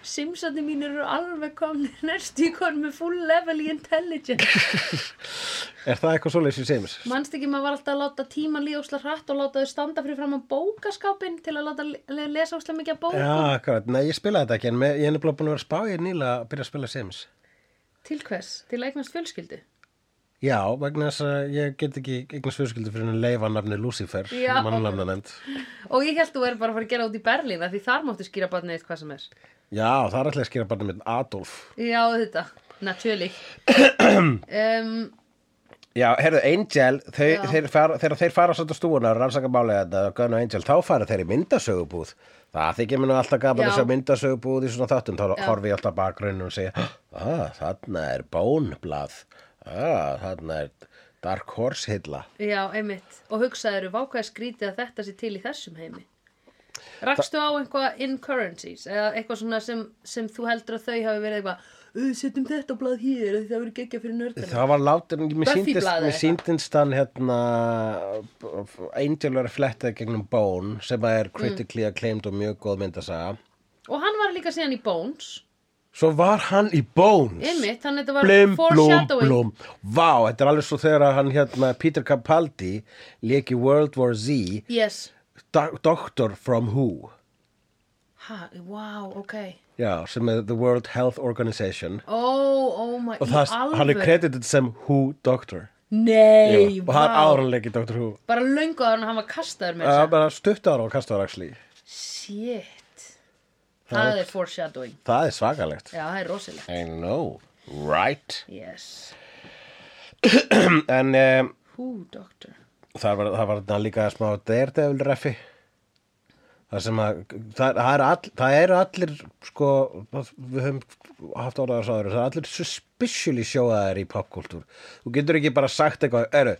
Simsandi mínir eru alveg komni [laughs] næstu í konum með full level í intelligence [laughs] Er það eitthvað svoleiðis í Sims? Manst ekki maður var alltaf að láta tíma líða ósla hratt og láta þau standa fyrir fram á bókaskápin til að láta le lesa ósla mikið að bókum Já, akkurat, nei ég spilaði þetta ekki en með, ég er nefnilega búin að vera að spá ég nýlega að byrja að spila Sims Til hvers? Til að eignast fjölskyldu? Já, vegna þess að ég get ekki eignast fjölskyldu fyrir en leifa nafni Lucifer Já. mannlamna nefnd Og ég held þú er bara að fara að gera út í Berlín [clears throat] Já, heyrðu, Angel, Já. þeir fara, þegar þeir fara svolítið stúuna og rannsaka málið þetta, Gunn og Angel, þá fara þeir í myndasögubúð. Það þykir mér nú alltaf gaman Já. að myndasögubúð í svona þáttum, þá horfi ég alltaf bakgrunn og segja, ah, þarna er bónblað, ah, þarna er Dark Horse hilla. Já, einmitt Og hugsaður, vákvæði skrítið að þetta sé til í þessum heimi Rakstu á eitthvað incurrencies eða eitthvað svona sem, sem þú heldur að þau hafi verið eitthvað "Ö, setjum þetta á blað hér það verið geggja fyrir nördana Það var látur, mér síndist, hann hérna, Angel var flettað gegnum Bone, sem að er critically acclaimed og mjög góð myndasaga. Og hann var líka síðan í Bones. Svo var hann í Bones. Einmitt, hann þetta var blum, foreshadowing. blum. Vá, þetta er alveg svo þegar að hann hérna Peter Capaldi leik í World War Z. Yes, do Doctor from Who. Ha, wow, ok Já, sem er The World Health Organization. Ó, oh my, og það, hann er credited sem Who Doctor. Nei, og hann vá áranleik í Doctor Who. Bara löngu áður en hann var kastaður með Það þess er bara stutt ára og kastar actually Shit. Það er foreshadowing. Það er svakalegt. Já, það er rosalegt. I know, right? Yes. [clears throat] En um, Who, doctor? það var, það var líka smá daredevil reffi það að það, það, er all, það eru allir sko, við höfum haft orðaðar sáður, það er allir suspiciously sjóðaðir í popkultúr. Þú getur ekki bara sagt eitthvað, eru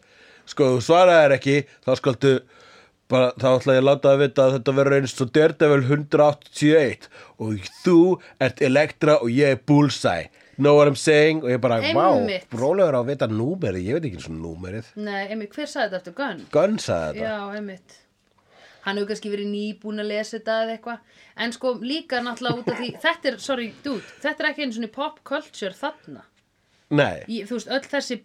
sko, þú svaraðir ekki, þá skaltu bara, þá ætla ég að láta að vita að þetta verður eins og daredevil 181 og þú ert Elektra og ég er Bullseye. Know what I'm saying? Og ég bara, Einmitt. rólegur á að vita númerið, ég veit ekki eins og númerið. Nei, einmitt, hver sagði þetta Gunn? Gunn sagði þetta. Já, einmitt Hann hefur kannski verið nýbúin að lesa þetta eða eitthvað. En sko líka náttúrulega út af því Þetta er, sorry, dude, þetta er ekki einu svona pop culture þarna. Nei, Í, Þú veist, öll þessi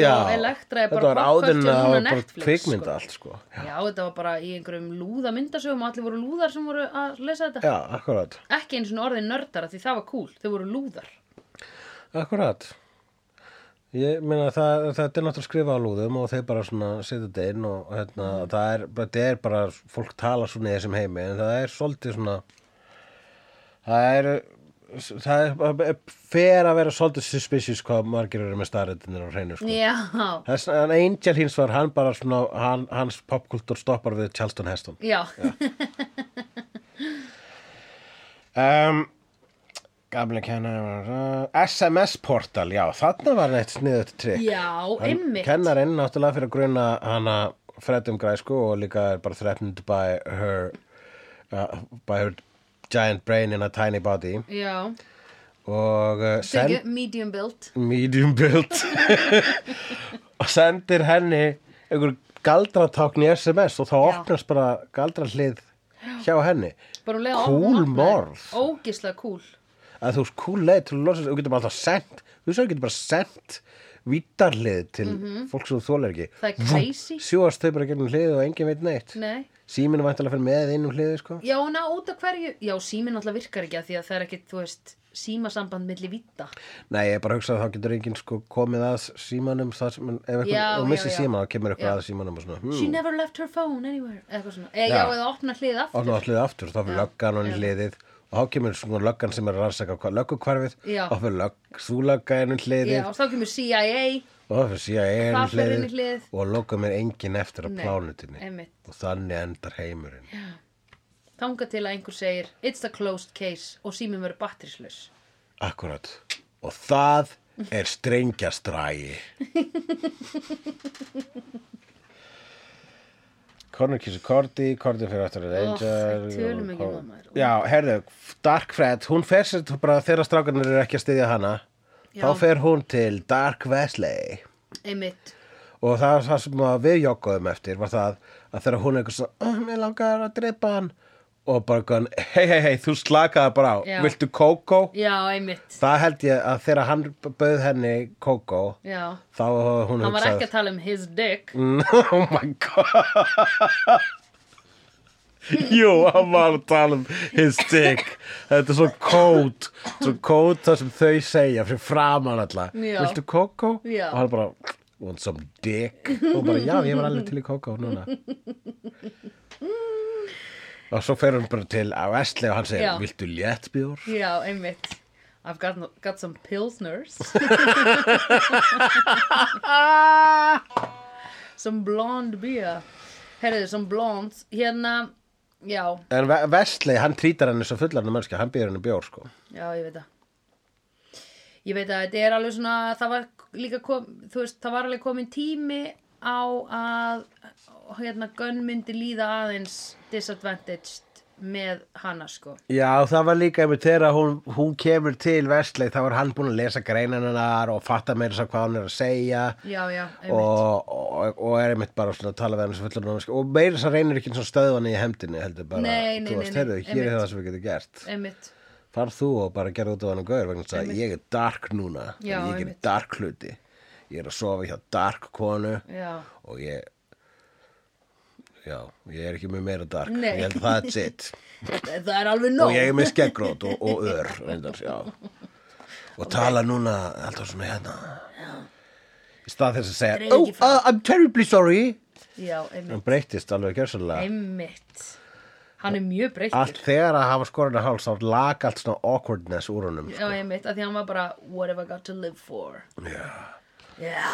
já, og Elektra er þetta bara pop culture núna var bara Netflix kvikmynda sko. allt sko. Já, Já, þetta var bara í einhverjum lúða myndasögum og allir voru lúðar sem voru að lesa þetta. Já akkurat, Ekki einu svona orðin nördara því það var cool. Þau voru lúðar. Akkurat Ég meina það, þetta er náttúrulega skrifa á lúðum og þeir bara svona setja þetta inn og hérna, það er, þetta er bara fólk tala svona í þessum heimi en það er svolítið svona það er það er, fer að vera svolítið suspicious hvað margir eru með starrendinir á hreinu sko. Já, Þess, en Angel hins var hann bara svona hann, hans popkultúr stoppar við Charleston Heston. Já, um, [laughs] Gamli kennar uh, SMS portal, já, þarna var neitt sniðut trikk. Já, einmitt. Kennarinn náttúrulega fyrir að gruna hana fredum græsku og líka er bara threatened by her uh, by her giant brain in a tiny body. Já, og uh, send, Send... medium build medium build [laughs] og sendir henni einhver galdratákn í SMS og þá Já. opnast bara galdrahlið hjá henni. Bara um leið og Cool hún morð. Ógislega cool að þú veist cool leið til að losa þú getur bara alltaf sendt þú svo getur bara sendt vítarlið til fólk sem þú þólar ekki. Það er crazy. Sjúast þau bara gegnum hlið og engin veit neitt. Nei. Síminu væntalega fyrir með inn um hliði sko. Já, ná, út af hverju? Já, síminn alltaf virkar ekki því að það er ekkit, þú veist símasamband milli vita nei ég er bara að hugsa að þá getur enginn sko komið að símanum það sem, ef eitthvað, missir já. síman þá kemur eitthvað að símanum og svona She hmm, never left her phone anywhere Eitthvað svona. E, Já. Já, eða opna hlið aftur. Og nú allir aftur þá fyrir og já. í hliðið og þá kemur svona löggan sem er að rannsaka löggukvarfið Já. og fyrir lögg, þú lögga Já, hliðið. Og þá kemur CIA og það fyrir Það í hliðið. hliðið. og loka mér enginn eftir að plánutinni og þannig endar heimurinn. Þanga til að einhver segir It's a closed case og síminn verður batterislaus. Akkurat. Og það er strengjastrægi. [laughs] Connor kýsir Korti, Korti fyrir aftur að Oh, Angel. um og- maður. Já, herðu, Dark Fred, hún fer sér bara þegar strákarnir eru ekki að styðja hana. Já. Þá fer hún til Dark Wesley. Einmitt Og það, það sem við joggaðum eftir var það að þegar hún er eitthvað svona, oh, mér langar að drepa hann og bara gönn, hei, hei, hei, þú slakaði bara á, Já. viltu kókó? Já, einmitt Það held ég að þegar hann bauð henni kókó Já þá hafði hún Hann var ekki að tala um his dick [laughs] Oh my god Jú, hann var að tala um his dick Þetta er svo kót Svo kót það sem þau segja fyrir framan alla Já. Viltu kókó? Já. Og hann bara want some dick og bara já, ég var alveg til í kókó núna [laughs] og svo fer hún bara til að Wesley og hann segir, Já. viltu léttbjór? Já, einmitt. I've got, got some pilsners. [laughs] Some blonde beer. Herðu, some blondes. Hérna, já, en Ve- Wesley, hann trýtar henni svo fullarnu mannski, hann býður henni bjór sko. Já, ég veit það. Ég veit að þetta er alveg svona Það var líka kom, Þú veist, það var alveg komin tími á að hérna Gunn myndi líða aðeins disadvantaged með hana sko. Já, það var líka einmitt þegar hún, hún kemur til Wesley, þá var hann búin að lesa greinannar og fatta meira svo hvað hann er að segja Já, já, og, og, og er einmitt bara að tala við hann námski og meira að reynir ekki svona stöðvan í hefndinni heldur bara, Nei, nei, þú veist, heyrðu, hér er það sem við getum gert. Einmitt, far þú og bara gerð út á hann og gauður vegna þess að ég er dark núna. Já, ég einmitt. dark hluti. Ég er að sofa hjá dark konu já. og ég já, ég er ekki með meira dark. Nei. ég held að það er sitt. [laughs] Það er alveg nóg. Og ég er með skeggrót og, og ör reyndar, og tala núna alltaf svona hérna. Í stað þess að segja oh, ekki fram." uh, I'm terribly sorry. Já, hann breytist alveg gjörsalega Einmitt. Hann er mjög breyttur. Allt þegar að hafa skorinn að háls þá lag allt svona awkwardness úr honum Já, einmitt, að því hann var bara What have I got to live for? Já. Já, [laughs]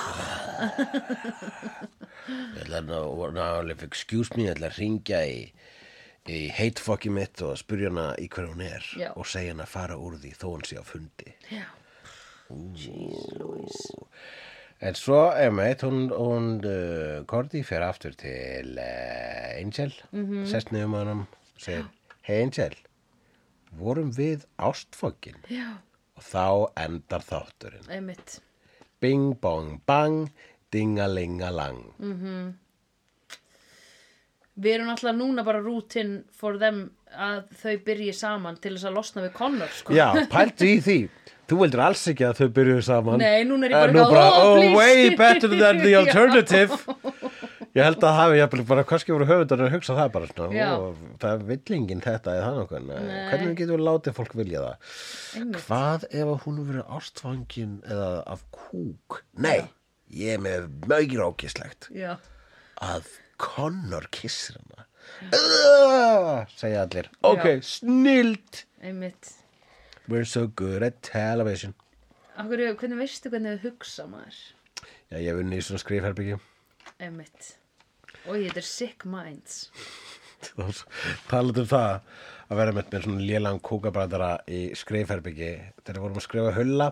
[laughs] Ég ætla að, now, if excuse me, ég ætla að ringja í, í hatefokki mitt og spyrja hana í hver hún er Já. og segja hana að fara úr því þó hún sé á fundi. já En svo, einmitt, hún, hún uh, Korti fer aftur til uh, Angel, mm -hmm. sest með hann segir, hey Angel, vorum við ástfokkin? Já, Og þá endar þátturinn. einmitt Bing bong bang, dingalingalang. Mm. Við erum alltaf núna bara rútin for them að þau byrji saman til þess að losna við Connor sko. Já, pæltu í því Þú vildur alls ekki að þau byrjuðu saman Nei, núna er ég En bara eitthvað, bara, "Oh, oh, please." way better than the [laughs] [laughs] alternative Ég held að hafi jafnvel bara kannski voru höfundar að hugsa það bara svona ó, Það er villingin þetta eða Nei. Nei. Hvernig getur við látið fólk vilja það Einmitt. Hvað ef hún verið ástfangin eða af kúk Nei, ég er með mögir ógislegt Já, að Connor kissir hana. Segja allir. Ok, snilt. We're so good at television. Akkur, Hvernig veistu hvernig þau hugsa maður? Já, ég hef unni í svona skrifherbyggi Einmitt. Og þetta er sick minds. [laughs] Talað um það að vera með, með svona lélan kúkabræðara í skrifherbyggi Þegar við vorum að skrifa hulla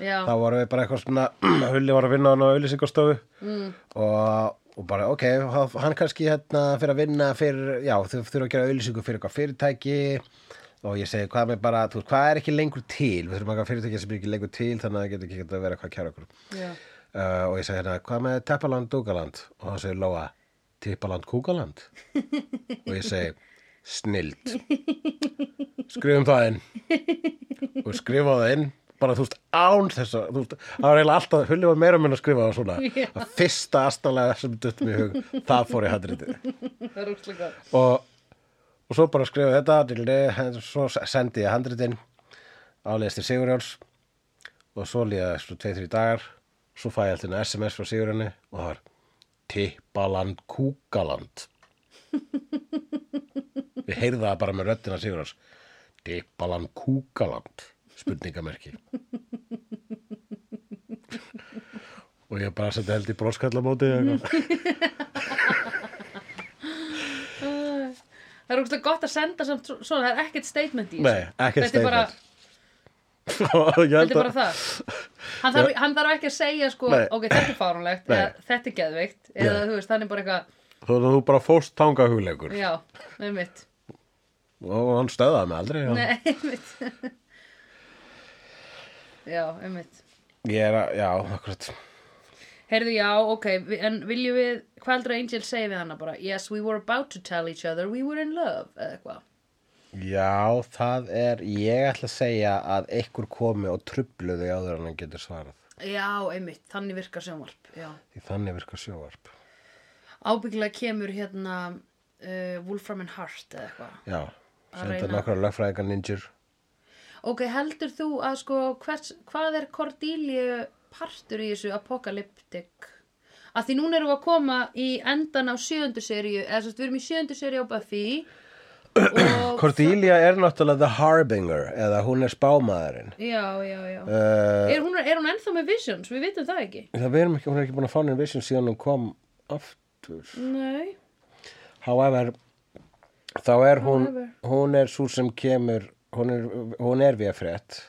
Já, þá vorum við bara eitthvað svona [clears throat] Hulli var að vinna hann á auðlýsingastofu mm. og, og bara, ok, hann kannski hérna fyrir að vinna fyrir, já, þau þurfa að gera auðlýsingu fyrir eitthvað fyrirtæki. Og ég segi, hvað með bara, þú hvað er ekki lengur til? Við þurfum að hafa fyrirtæki sem er ekki lengur til þannig að það getur ekki að vera hvað kæra okkur. Uh, og ég segi hérna, hvað með Teppaland Dúgaland og hann segir Lóa, Teppaland Kúgaland [laughs] og ég segi snild. Skrifum það inn. Og skrifa það inn bara þú veist án þess að það var eiginlega alltaf, hulli var meira minn að skrifa það svona, Já. að fyrsta astanlega sem dutt mér í hug, það fór í handritið. [laughs] Er og, og svo bara skrifa þetta dildi, svo sendi ég handritin áleðist til Sigurjóns og svo líða tvei, þrjú dagar svo fæ ég alltaf einu SMS frá Sigurjóni og það var Tippaland Kúkaland. Við heyrðu það bara með röddina Sigurjóns. Tippaland Kúkaland spurningamerki. Og ég bara seti held í broskallamóti eða eitthvað. Það er úrslega gott að senda samt svo- svona, það er ekkert statement í þessu. Þetta er bara, [laughs] þetta er bara að það. Hann þarf, hann þarf ekki að segja sko, Nei. ok, þetta er fáránlegt Nei. eða þetta er geðveikt eða þú veist, hann er bara eitthvað veist að þú bara fóst tanga hugleikur. Já, einmitt. Og hann stöðaði mig aldrei já. Nei, einmitt Já, einmitt. Ég er að, já, akkurat. Heyrðu, já, ok, en viljum við hvað heldur að Angel segi við hana bara? Yes, we were about to tell each other we were in love eða eitthvað. Já, það er, ég ætla að segja að einhver komi og trublu þig áður en hann getur svarað. Já, einmitt, þannig virkar sjónvarp Já, því þannig virkar sjóvarp ábyggilega kemur hérna uh, Wolfram and Hart eða eitthvað. Já, senda nokkra lögfræðingar ninjur Ok, heldur þú að sko hvers, hvað er Cordelia partur í þessu apokalyptik að því núna erum við að koma í endan á sjöundu seríu eða svo við erum í sjöundu seríu á Buffy [clears throat] Cordelia er náttúrulega the harbinger eða hún er spámaðurinn. Já, já, já. Uh, er, hún, er hún ennþá með visions, við vitum það ekki. Það við erum ekki, hún er ekki búin að fá neinn vision síðan hún kom aftur. Nei, however þá er hún However. hún er svo sem kemur hún er, hún er við frétt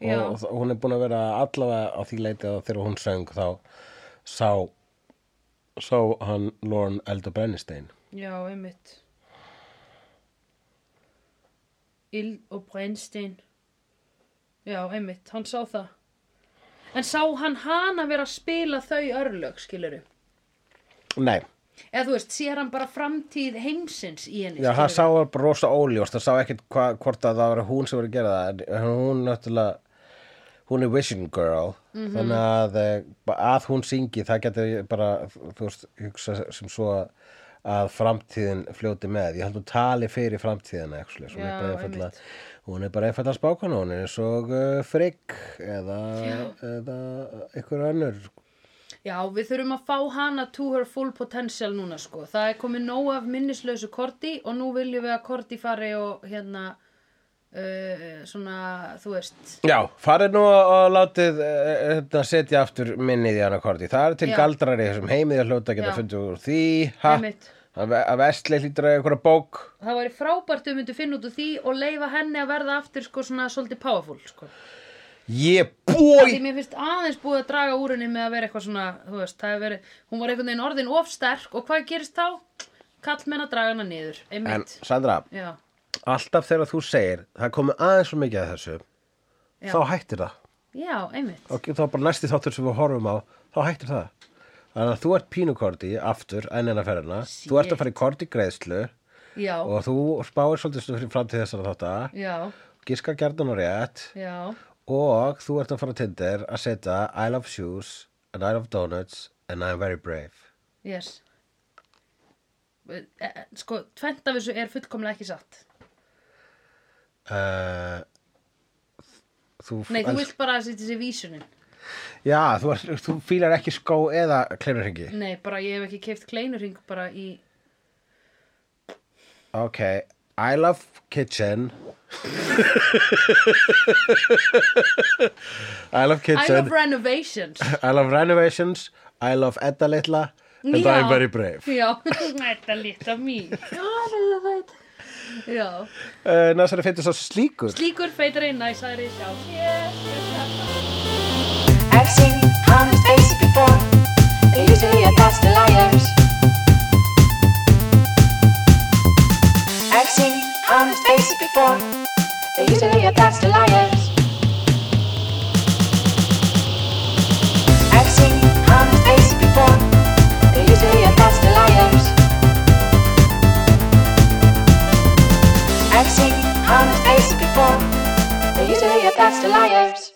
Já. og þ- hún er búin að vera allavega á því leiti að þegar hún söng þá sá sá hann Lorne Elda Brennistein já, einmitt. Ild og Brennstein. Já, einmitt, hann sá það. En sá hann hana vera að spila þau örlög, skiluru nei, eða þú veist, sér hann bara framtíð heimsins í henni já, hann sá var bara rosa óljóst það sá ekkert hva, hvort að það var hún sem var að gera það en hún náttúrulega hún er vision girl Mhm. þannig að eh, að hún syngi það getur bara þú veist, hugsa sem svo að að framtíðin fljóti með ég held hún tali fyrir framtíðina Já, bara einfaldlega, einmitt. hún er bara einfallega spákona hún er eins og uh, frigg eða, eða einhver önnur Já, við þurfum að fá hana to her full potential núna sko. Það er komið nóg af minnislausu Korti og nú viljum við að Korti fari og hérna uh, svona, þú veist Já, farið nú og látið uh, setja aftur minnið í hana korti. Það er til Já. galdrar í þessum heimið að hljóta að geta Já. fundið úr því. Ha? Einmitt. Að ve- að vestli hlýtur að einhverja bók. Það væri frábært við myndum finna út úr því og leifa henni að verða aftur sko svona svolítið powerful sko. Ég bói! mér finnst aðeins búið að draga úr henni með að vera eitthvað svona, veist, verið, hún var einhvern veginn orðin of sterk og hvað gerist þá? Kall menn að draga hana niður, En einmitt. Sandra, Já, alltaf þegar þú segir það komið aðeins svo mikið að þessu, Já. þá hættir það. já. Og þá bara næsti þáttur sem við horfum á, þá hættir það. Þannig að þú ert pínukorti aftur ennina ferðina. Þú ert að fara í korti greiðslu Já, og þú spáir svolítið fyrir framtíð þessara þátta. já, Giska gerðan og rétt. já, Og þú ert að fara á Tinder að setja I love shoes and I love donuts and I'm very brave. yes. Eh, eh, Sko, tvent af þessu er fullkomlega ekki satt. Uh, þú, Nei, þú vilt bara að setja sér vísunin. Já, þú, ert, þú fílar ekki skó eða kleinurhingi. Nei, bara ég hef ekki keift kleinurring bara í... Ok, I love kitchen. I love kitchen. I love renovations. I love renovations. I love Edda litla and já, I'm very brave. Já, [laughs] Edda litla mín Já. Eh, uh, Næsari feitur svo slíkur. Slíkur feitur í næsari sjá I've seen honest faces before. They're usually a past liars. I've seen honest faces before. They're usually attached to liars. I've seen honest faces before. They're usually attached to liars. I've seen honest faces before. They're usually attached to liars.